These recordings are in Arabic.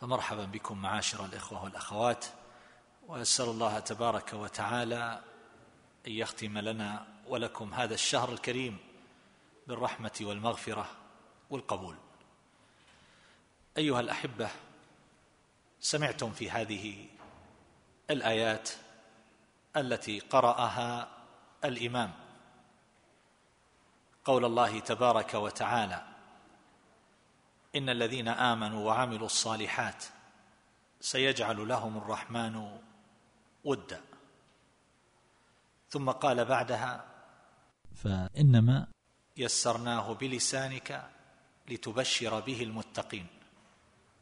فمرحبا بكم معاشر الإخوة والأخوات وأسأل الله تبارك وتعالى أن يختم لنا ولكم هذا الشهر الكريم بالرحمة والمغفرة والقبول. أيها الأحبة سمعتم في هذه الآيات التي قرأها الإمام قول الله تبارك وتعالى إن الذين آمنوا وعملوا الصالحات سيجعل لهم الرحمن ودا. ثم قال بعدها فإنما يسرناه بلسانك لتبشر به المتقين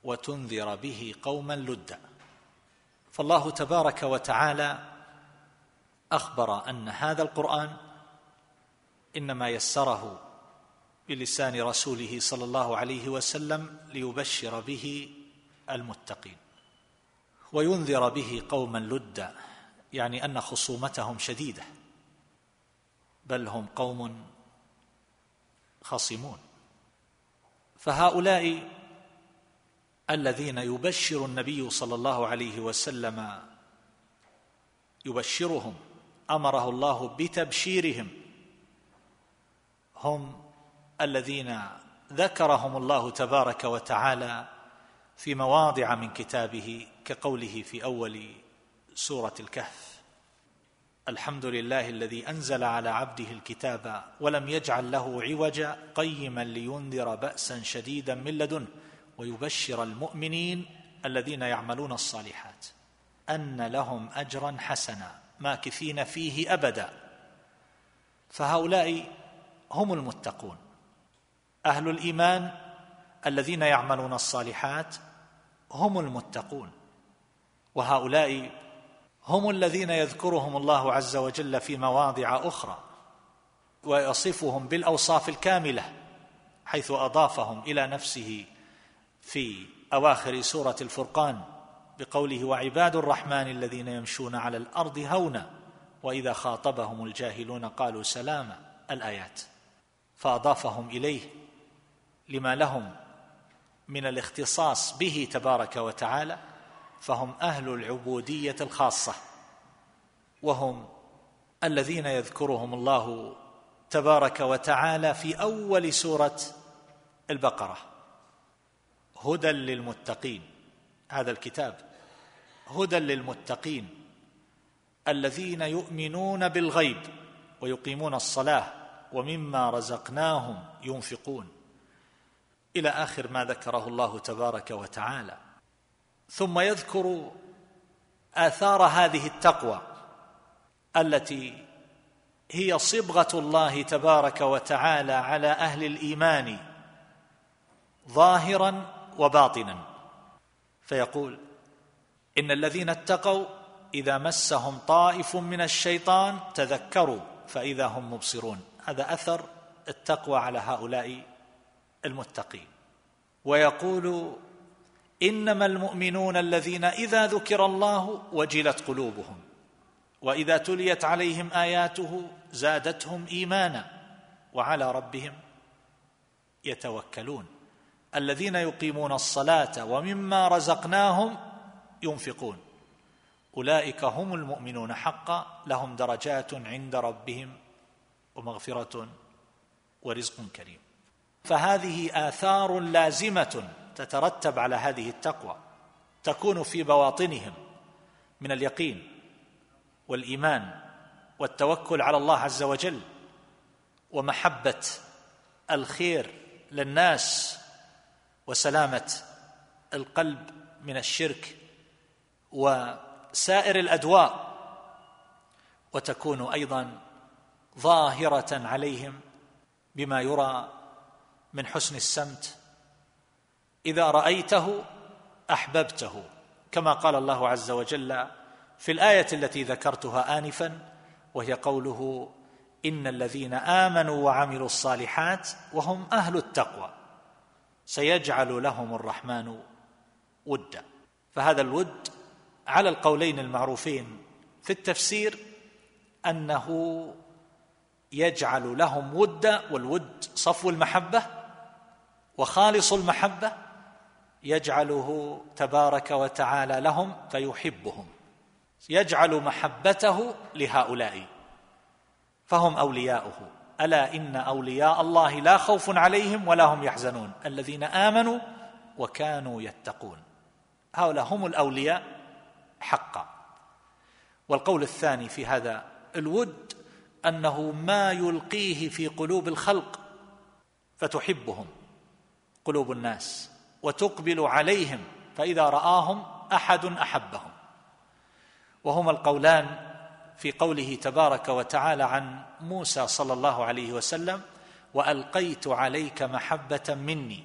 وتنذر به قوما لدا. فالله تبارك وتعالى أخبر أن هذا القرآن إنما يسره بلسان رسوله صلى الله عليه وسلم ليبشر به المتقين وينذر به قوما لدا يعني أن خصومتهم شديدة بل هم قوم خصمون. فهؤلاء الذين يبشر النبي صلى الله عليه وسلم يبشرهم أمره الله بتبشيرهم هم الذين ذكرهم الله تبارك وتعالى في مواضع من كتابه كقوله في أول سورة الكهف. الحمد لله الذي أنزل على عبده الكتاب ولم يجعل له عوجا قيما لينذر بأسا شديدا من لدنه ويبشر المؤمنين الذين يعملون الصالحات أن لهم أجرا حسنا ماكثين فيه أبدا. فهؤلاء هم المتقون. أهل الإيمان الذين يعملون الصالحات هم المتقون وهؤلاء هم الذين يذكرهم الله عز وجل في مواضع أخرى ويصفهم بالأوصاف الكاملة حيث أضافهم إلى نفسه في أواخر سورة الفرقان بقوله وعباد الرحمن الذين يمشون على الأرض هونا وإذا خاطبهم الجاهلون قالوا سلاما الآيات. فأضافهم إليه لما لهم من الاختصاص به تبارك وتعالى فهم أهل العبودية الخاصة وهم الذين يذكرهم الله تبارك وتعالى في أول سورة البقرة. هدى للمتقين هذا الكتاب. هدى للمتقين الذين يؤمنون بالغيب ويقيمون الصلاة ومما رزقناهم ينفقون. إلى آخر ما ذكره الله تبارك وتعالى. ثم يذكر آثار هذه التقوى التي هي صبغة الله تبارك وتعالى على أهل الإيمان ظاهرا وباطنا. فيقول إن الذين اتقوا إذا مسهم طائف من الشيطان تذكروا فإذا هم مبصرون. هذا أثر التقوى على هؤلاء المتقين. ويقول إنما المؤمنون الذين إذا ذكر الله وجلت قلوبهم وإذا تليت عليهم آياته زادتهم إيمانا وعلى ربهم يتوكلون. الذين يقيمون الصلاة ومما رزقناهم ينفقون. أولئك هم المؤمنون حقا لهم درجات عند ربهم ومغفرة ورزق كريم. فهذه آثار لازمة تترتب على هذه التقوى تكون في بواطنهم من اليقين والإيمان والتوكل على الله عز وجل ومحبة الخير للناس وسلامة القلب من الشرك وسائر الأدواء وتكون أيضا ظاهرة عليهم بما يرى من حسن السمت. إذا رأيته أحببته كما قال الله عز وجل في الآية التي ذكرتها انفا وهي قوله إن الذين آمنوا وعملوا الصالحات وهم أهل التقوى سيجعل لهم الرحمن ودا. فهذا الود على القولين المعروفين في التفسير أنه يجعل لهم ودا والود صفو المحبة وخالص المحبة يجعله تبارك وتعالى لهم فيحبهم. يجعل محبته لهؤلاء. فهم أولياؤه. ألا إن أولياء الله لا خوف عليهم ولا هم يحزنون. الذين آمنوا وكانوا يتقون. هؤلاء هم الأولياء حقا. والقول الثاني في هذا الود أنه ما يلقيه في قلوب الخلق فتحبهم. قلوب الناس وتقبل عليهم فإذا رآهم أحد أحبهم. وهما القولان في قوله تبارك وتعالى عن موسى صلى الله عليه وسلم وألقيت عليك محبة مني.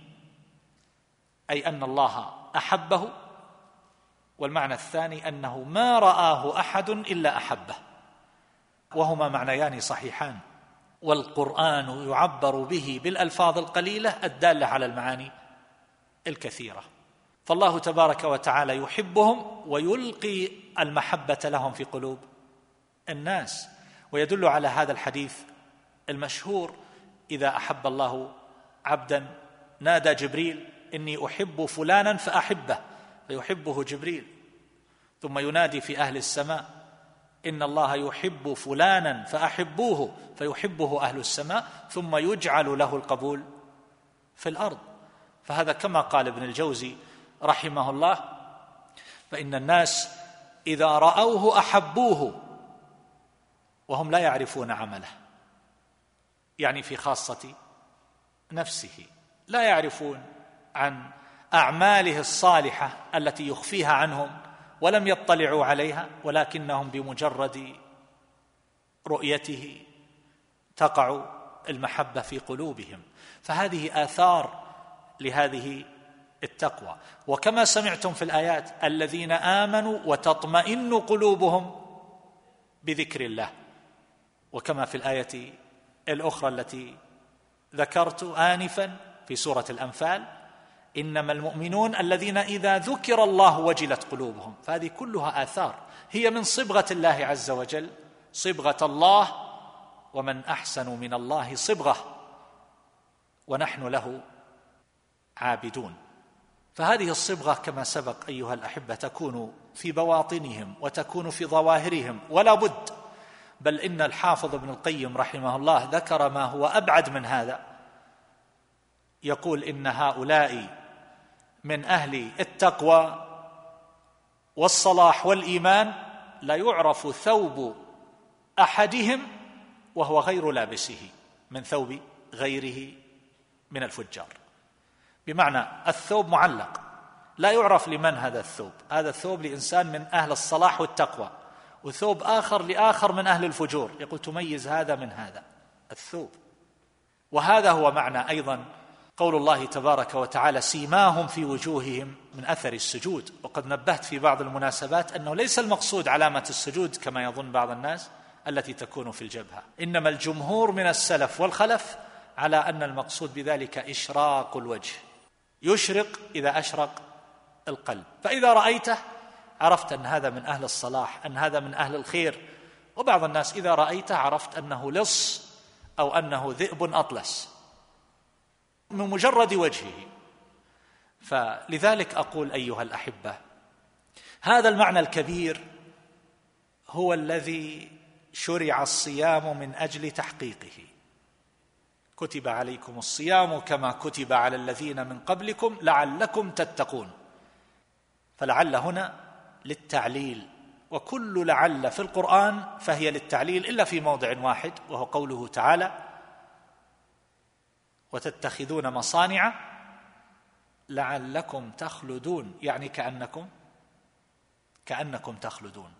أي أن الله أحبه. والمعنى الثاني أنه ما رآه أحد إلا أحبه. وهما معنيان صحيحان. والقرآن يعبر به بالألفاظ القليلة الدالة على المعاني الكثيرة. فالله تبارك وتعالى يحبهم ويلقي المحبة لهم في قلوب الناس. ويدل على هذا الحديث المشهور إذا أحب الله عبدا نادى جبريل إني أحب فلانا فأحبه فيحبه جبريل. ثم ينادي في أهل السماء إن الله يحب فلانا فأحبوه فيحبه أهل السماء ثم يجعل له القبول في الأرض. فهذا كما قال ابن الجوزي رحمه الله فإن الناس إذا رأوه أحبوه وهم لا يعرفون عمله يعني في خاصة نفسه لا يعرفون عن أعماله الصالحة التي يخفيها عنهم. ولم يطلعوا عليها ولكنهم بمجرد رؤيته تقع المحبة في قلوبهم. فهذه آثار لهذه التقوى. وكما سمعتم في الآيات الذين آمنوا وتطمئن قلوبهم بذكر الله. وكما في الآية الأخرى التي ذكرت انفا في سورة الأنفال إنما المؤمنون الذين إذا ذكر الله وجلت قلوبهم. فهذه كلها آثار. هي من صبغة الله عز وجل صبغة الله ومن أحسن من الله صبغة ونحن له عابدون. فهذه الصبغة كما سبق أيها الأحبة تكون في بواطنهم وتكون في ظواهرهم ولا بد. بل إن الحافظ ابن القيم رحمه الله ذكر ما هو أبعد من هذا. يقول إن هؤلاء من أهل التقوى والصلاح والإيمان لا يعرف ثوب أحدهم وهو غير لابسه من ثوب غيره من الفجار. بمعنى الثوب معلق. لا يعرف لمن هذا الثوب. هذا الثوب لإنسان من أهل الصلاح والتقوى وثوب آخر لآخر من أهل الفجور. يقول تميز هذا من هذا. الثوب. وهذا هو معنى أيضا قول الله تبارك وتعالى سيماهم في وجوههم من أثر السجود. وقد نبهت في بعض المناسبات أنه ليس المقصود علامة السجود كما يظن بعض الناس التي تكون في الجبهة. إنما الجمهور من السلف والخلف على أن المقصود بذلك إشراق الوجه. يشرق إذا أشرق القلب. فإذا رأيته عرفت أن هذا من أهل الصلاح أن هذا من أهل الخير. وبعض الناس إذا رأيته عرفت أنه لص أو أنه ذئب أطلس. من مجرد وجهه. فلذلك أقول أيها الأحبة هذا المعنى الكبير هو الذي شرع الصيام من أجل تحقيقه. كتب عليكم الصيام كما كتب على الذين من قبلكم لعلكم تتقون. فلعل هنا للتعليل وكل لعل في القرآن فهي للتعليل إلا في موضع واحد وهو قوله تعالى وتتخذون مصانع لعلكم تخلدون يعني كأنكم كأنكم تخلدون.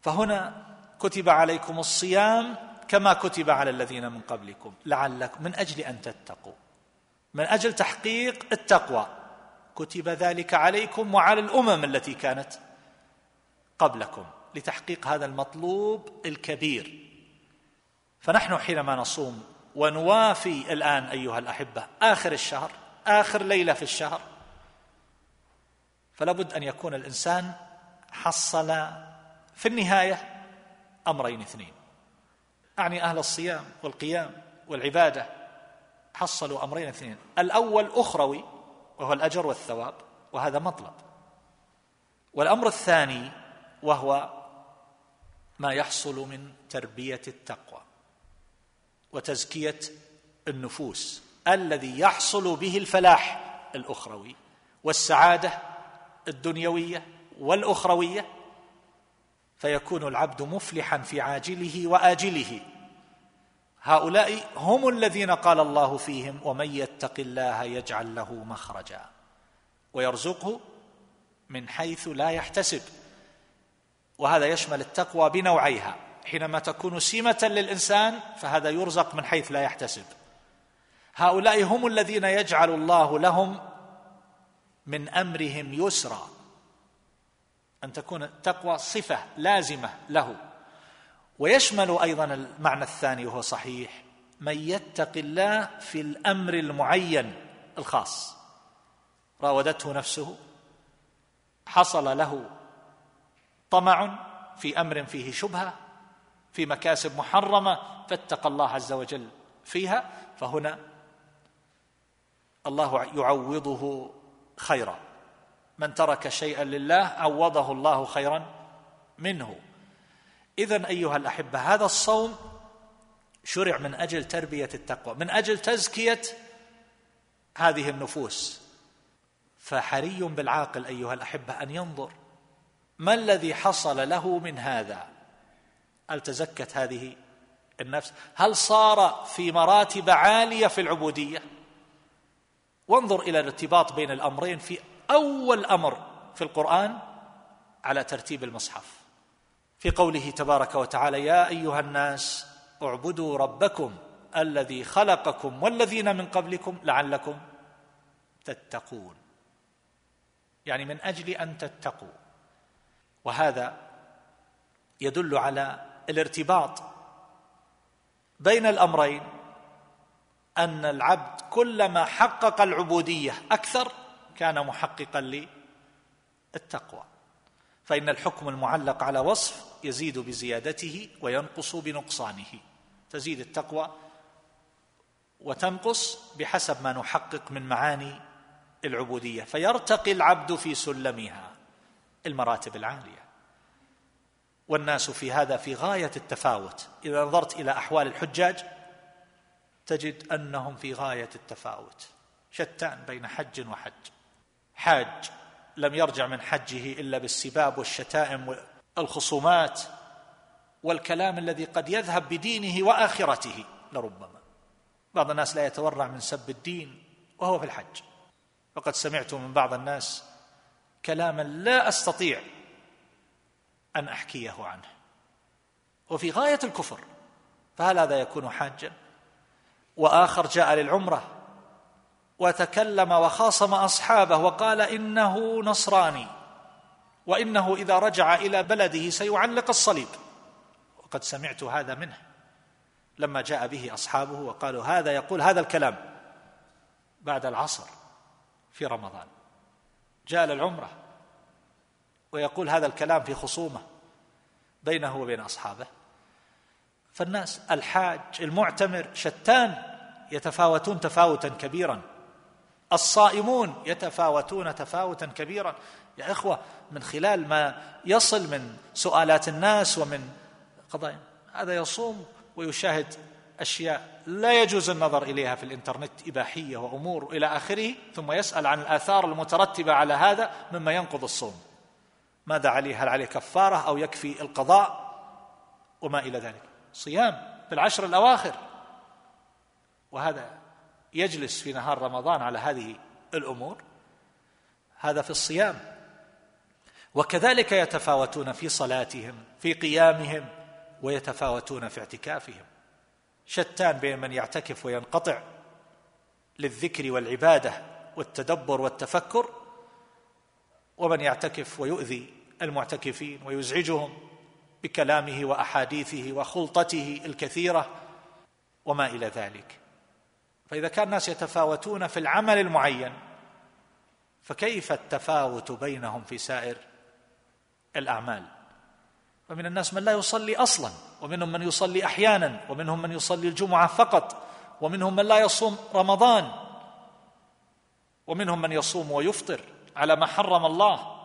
فهنا كتب عليكم الصيام كما كتب على الذين من قبلكم لعلكم من أجل أن تتقوا. من أجل تحقيق التقوى. كتب ذلك عليكم وعلى الأمم التي كانت قبلكم لتحقيق هذا المطلوب الكبير. فنحن حينما نصوم ونوافي الآن أيها الأحبة. آخر الشهر آخر ليلة في الشهر. فلا بد أن يكون الإنسان حصل في النهاية أمرين اثنين. أعني أهل الصيام والقيام والعبادة حصلوا أمرين اثنين. الأول أخروي وهو الأجر والثواب وهذا مطلب. والأمر الثاني وهو ما يحصل من تربية التقوى. وتزكية النفوس الذي يحصل به الفلاح الأخروي والسعادة الدنيوية والأخروية فيكون العبد مفلحا في عاجله وآجله. هؤلاء هم الذين قال الله فيهم ومن يتق الله يجعل له مخرجا ويرزقه من حيث لا يحتسب. وهذا يشمل التقوى بنوعيها. حينما تكون سمه للإنسان فهذا يرزق من حيث لا يحتسب. هؤلاء هم الذين يجعل الله لهم من أمرهم يسرا. أن تكون التقوى صفة لازمة له. ويشمل أيضا المعنى الثاني وهو صحيح. من يتق الله في الأمر المعين الخاص. راودته نفسه. حصل له طمع في أمر فيه شبهة. في مكاسب محرمة فاتقى الله عز وجل. فيها فهنا الله يعوضه خيرا. من ترك شيئا لله عوضه الله خيرا منه. اذا أيها الأحبة هذا الصوم شرع من أجل تربية التقوى من أجل تزكية هذه النفوس. فحري بالعاقل أيها الأحبة أن ينظر ما الذي حصل له من هذا؟ هل تزكت هذه النفس؟ هل صار في مراتب عالية في العبودية؟ وانظر إلى الارتباط بين الأمرين في أول أمر في القرآن على ترتيب المصحف. في قوله تبارك وتعالى يا أيها الناس اعبدوا ربكم الذي خلقكم والذين من قبلكم لعلكم تتقون. يعني من أجل أن تتقوا. وهذا يدل على الارتباط بين الأمرين أن العبد كلما حقق العبودية أكثر كان محققا للتقوى. فإن الحكم المعلق على وصف يزيد بزيادته وينقص بنقصانه. تزيد التقوى وتنقص بحسب ما نحقق من معاني العبودية. فيرتقي العبد في سلمها المراتب العالية. والناس في هذا في غاية التفاوت. إذا نظرت إلى أحوال الحجاج تجد أنهم في غاية التفاوت. شتان بين حج وحج. حاج لم يرجع من حجه إلا بالسباب والشتائم والخصومات والكلام الذي قد يذهب بدينه وآخرته لربما. بعض الناس لا يتورع من سب الدين وهو في الحج. فقد سمعت من بعض الناس كلاما لا أستطيع أن أحكيه عنه. وفي غاية الكفر فهل هذا يكون حاجا؟ وآخر جاء للعمرة وتكلم وخاصم أصحابه وقال إنه نصراني وإنه إذا رجع إلى بلده سيعلق الصليب. وقد سمعت هذا منه. لما جاء به أصحابه وقالوا هذا يقول هذا الكلام بعد العصر في رمضان. جاء للعمرة. ويقول هذا الكلام في خصومة بينه وبين أصحابه. فالناس الحاج المعتمر شتان يتفاوتون تفاوتا كبيرا. الصائمون يتفاوتون تفاوتا كبيرا. يا إخوة من خلال ما يصل من سؤالات الناس ومن قضايا هذا يصوم ويشاهد أشياء لا يجوز النظر إليها في الإنترنت إباحية وأمور إلى آخره ثم يسأل عن الآثار المترتبة على هذا مما ينقض الصوم. ماذا عليه؟ هل عليه كفارة أو يكفي القضاء؟ وما إلى ذلك. صيام في العشر الأواخر. وهذا يجلس في نهار رمضان على هذه الأمور. هذا في الصيام. وكذلك يتفاوتون في صلاتهم في قيامهم ويتفاوتون في اعتكافهم. شتان بين من يعتكف وينقطع للذكر والعبادة والتدبر والتفكر ومن يعتكف ويؤذي المعتكفين ويزعجهم بكلامه وأحاديثه وخلطته الكثيرة وما إلى ذلك. فإذا كان الناس يتفاوتون في العمل المعين فكيف التفاوت بينهم في سائر الأعمال؟ فمن الناس من لا يصلي أصلا ومنهم من يصلي أحيانا ومنهم من يصلي الجمعة فقط ومنهم من لا يصوم رمضان ومنهم من يصوم ويفطر على ما حرم الله.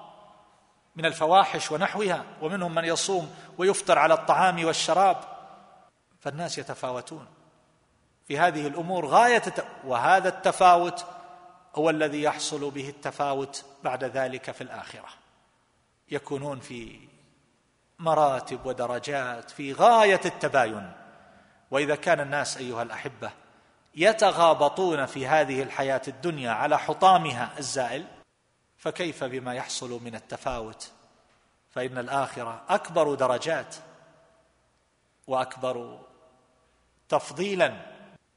من الفواحش ونحوها ومنهم من يصوم ويفطر على الطعام والشراب. فالناس يتفاوتون. في هذه الأمور غاية وهذا التفاوت هو الذي يحصل به التفاوت بعد ذلك في الآخرة. يكونون في مراتب ودرجات في غاية التباين. وإذا كان الناس أيها الأحبة يتغابطون في هذه الحياة الدنيا على حطامها الزائل فكيف بما يحصل من التفاوت؟ فإن الآخرة أكبر درجات وأكبر تفضيلا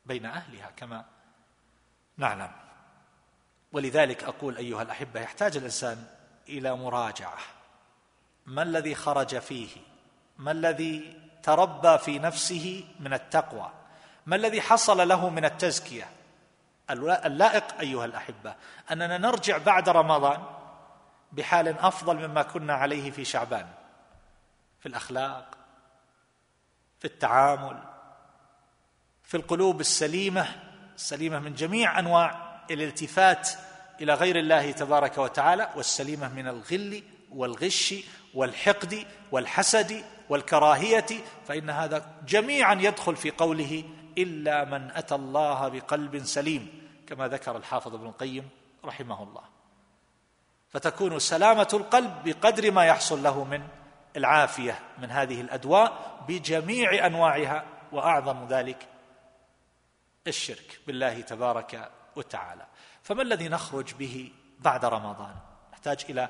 بين أهلها كما نعلم. ولذلك أقول أيها الأحبة يحتاج الإنسان إلى مراجعة. ما الذي خرج فيه؟ ما الذي تربى في نفسه من التقوى؟ ما الذي حصل له من التزكية؟ اللائق أيها الأحبة أننا نرجع بعد رمضان بحال أفضل مما كنا عليه في شعبان. في الأخلاق في التعامل في القلوب السليمة السليمة من جميع أنواع الالتفات إلى غير الله تبارك وتعالى والسليمة من الغل والغش والحقد والحسد والكراهية فإن هذا جميعا يدخل في قوله إلا من أتى الله بقلب سليم كما ذكر الحافظ ابن القيم رحمه الله. فتكون سلامة القلب بقدر ما يحصل له من العافية من هذه الأدواء بجميع أنواعها وأعظم ذلك الشرك بالله تبارك وتعالى. فما الذي نخرج به بعد رمضان؟ نحتاج إلى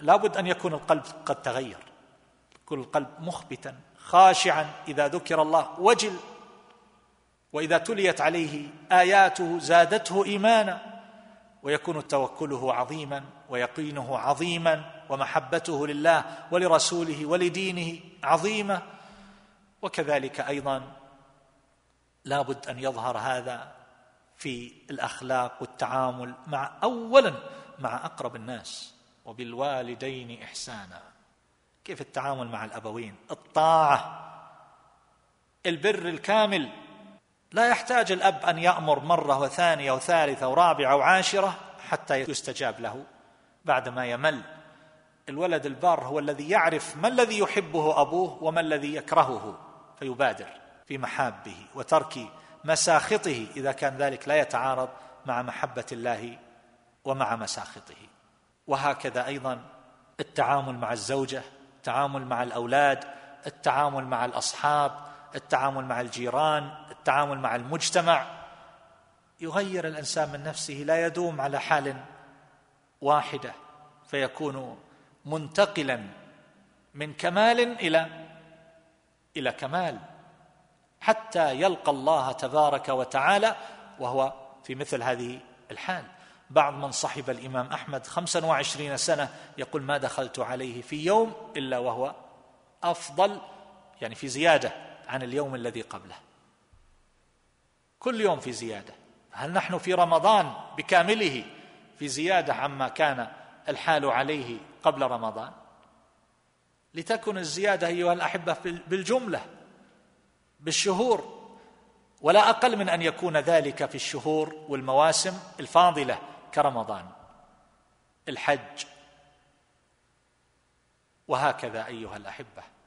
لابد أن يكون القلب قد تغير. يكون القلب مخبتا خاشعا إذا ذكر الله. وجل وإذا تليت عليه آياته زادته إيمانا ويكون توكله عظيما ويقينه عظيما ومحبته لله ولرسوله ولدينه عظيمة. وكذلك أيضا لابد أن يظهر هذا في الأخلاق والتعامل مع اولا مع أقرب الناس وبالوالدين إحسانا. كيف التعامل مع الأبوين؟ الطاعة البر الكامل. لا يحتاج الأب أن يأمر مرة وثانية وثالثة ورابعة وعاشرة حتى يستجاب له بعدما يمل. الولد البار هو الذي يعرف ما الذي يحبه أبوه وما الذي يكرهه فيبادر في محابه وترك مساخطه إذا كان ذلك لا يتعارض مع محبة الله ومع مساخطه. وهكذا أيضا التعامل مع الزوجة التعامل مع الأولاد التعامل مع الأصحاب التعامل مع الجيران التعامل مع المجتمع. يغير الإنسان من نفسه لا يدوم على حال واحدة فيكون منتقلا من كمال إلى إلى كمال. حتى يلقى الله تبارك وتعالى وهو في مثل هذه الحال. بعض من صحب الإمام أحمد خمسا وعشرين سنة يقول ما دخلت عليه في يوم إلا وهو أفضل. يعني في زيادة. عن اليوم الذي قبله. كل يوم في زيادة. هل نحن في رمضان بكامله في زيادة عما كان الحال عليه قبل رمضان؟ لتكن الزيادة أيها الأحبة بالجملة بالشهور. ولا أقل من أن يكون ذلك في الشهور والمواسم الفاضلة كرمضان. الحج. وهكذا أيها الأحبة.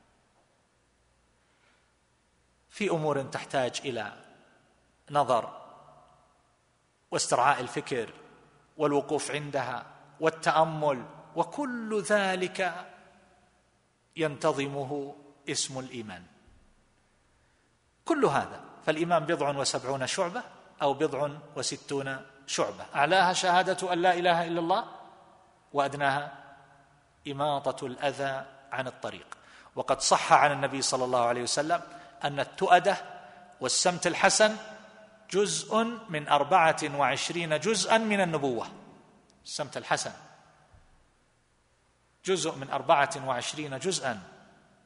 في أمور تحتاج إلى نظر واسترعاء الفكر والوقوف عندها والتأمل وكل ذلك ينتظمه اسم الإيمان. كل هذا فالإيمان بضع وسبعون شعبة أو بضع وستون شعبة. أعلاها شهادة أن لا إله إلا الله وأدناها إماطة الأذى عن الطريق. وقد صح عن النبي صلى الله عليه وسلم أن التؤدة والسمت الحسن جزء من أربعة وعشرين جزءا من النبوة. السمت الحسن جزء من أربعة وعشرين جزءا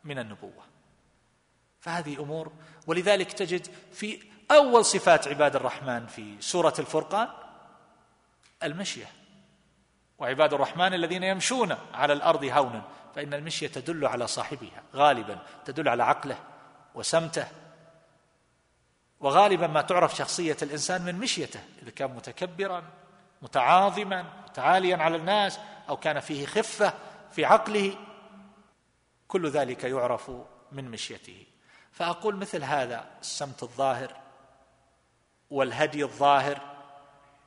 من النبوة. فهذه أمور ولذلك تجد في أول صفات عباد الرحمن في سورة الفرقان المشية. وعباد الرحمن الذين يمشون على الأرض هونا فإن المشية تدل على صاحبها غالبا تدل على عقله. وسمته. وغالبا ما تعرف شخصية الإنسان من مشيته إذا كان متكبرا متعاظما متعاليا على الناس أو كان فيه خفة في عقله. كل ذلك يعرف من مشيته. فأقول مثل هذا السمت الظاهر والهدي الظاهر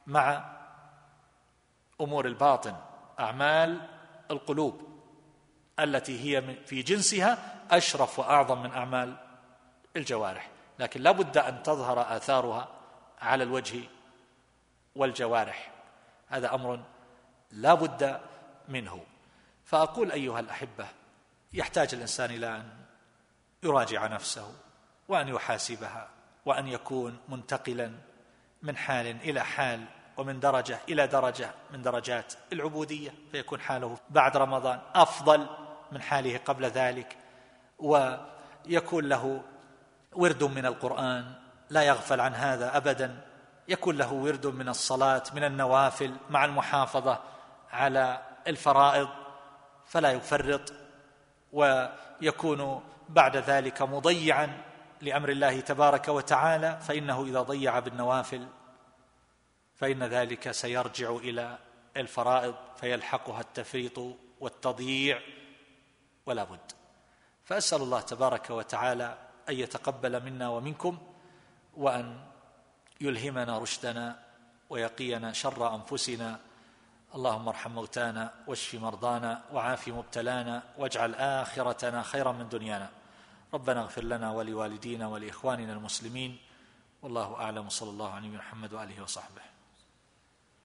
مع أمور الباطن أعمال القلوب التي هي في جنسها أشرف وأعظم من أعمال الجوارح لكن لا بد أن تظهر آثارها على الوجه والجوارح. هذا أمر لا بد منه. فأقول أيها الأحبة يحتاج الإنسان إلى أن يراجع نفسه وأن يحاسبها وأن يكون منتقلا من حال إلى حال ومن درجة إلى درجة من درجات العبودية فيكون حاله بعد رمضان أفضل من حاله قبل ذلك ويكون له ورد من القرآن لا يغفل عن هذا ابدا. يكون له ورد من الصلاة من النوافل مع المحافظة على الفرائض فلا يفرط ويكون بعد ذلك مضيعا لأمر الله تبارك وتعالى فإنه إذا ضيع بالنوافل فإن ذلك سيرجع إلى الفرائض فيلحقها التفريط والتضييع ولا بد. فأسأل الله تبارك وتعالى أن يتقبل منا ومنكم وأن يلهمنا رشدنا ويقينا شر أنفسنا. اللهم ارحم موتانا واشف مرضانا وعاف مبتلانا واجعل آخرتنا خيرا من دنيانا. ربنا اغفر لنا ولوالدينا ولإخواننا المسلمين. والله أعلم. صلى الله عليه محمد وآله وصحبه.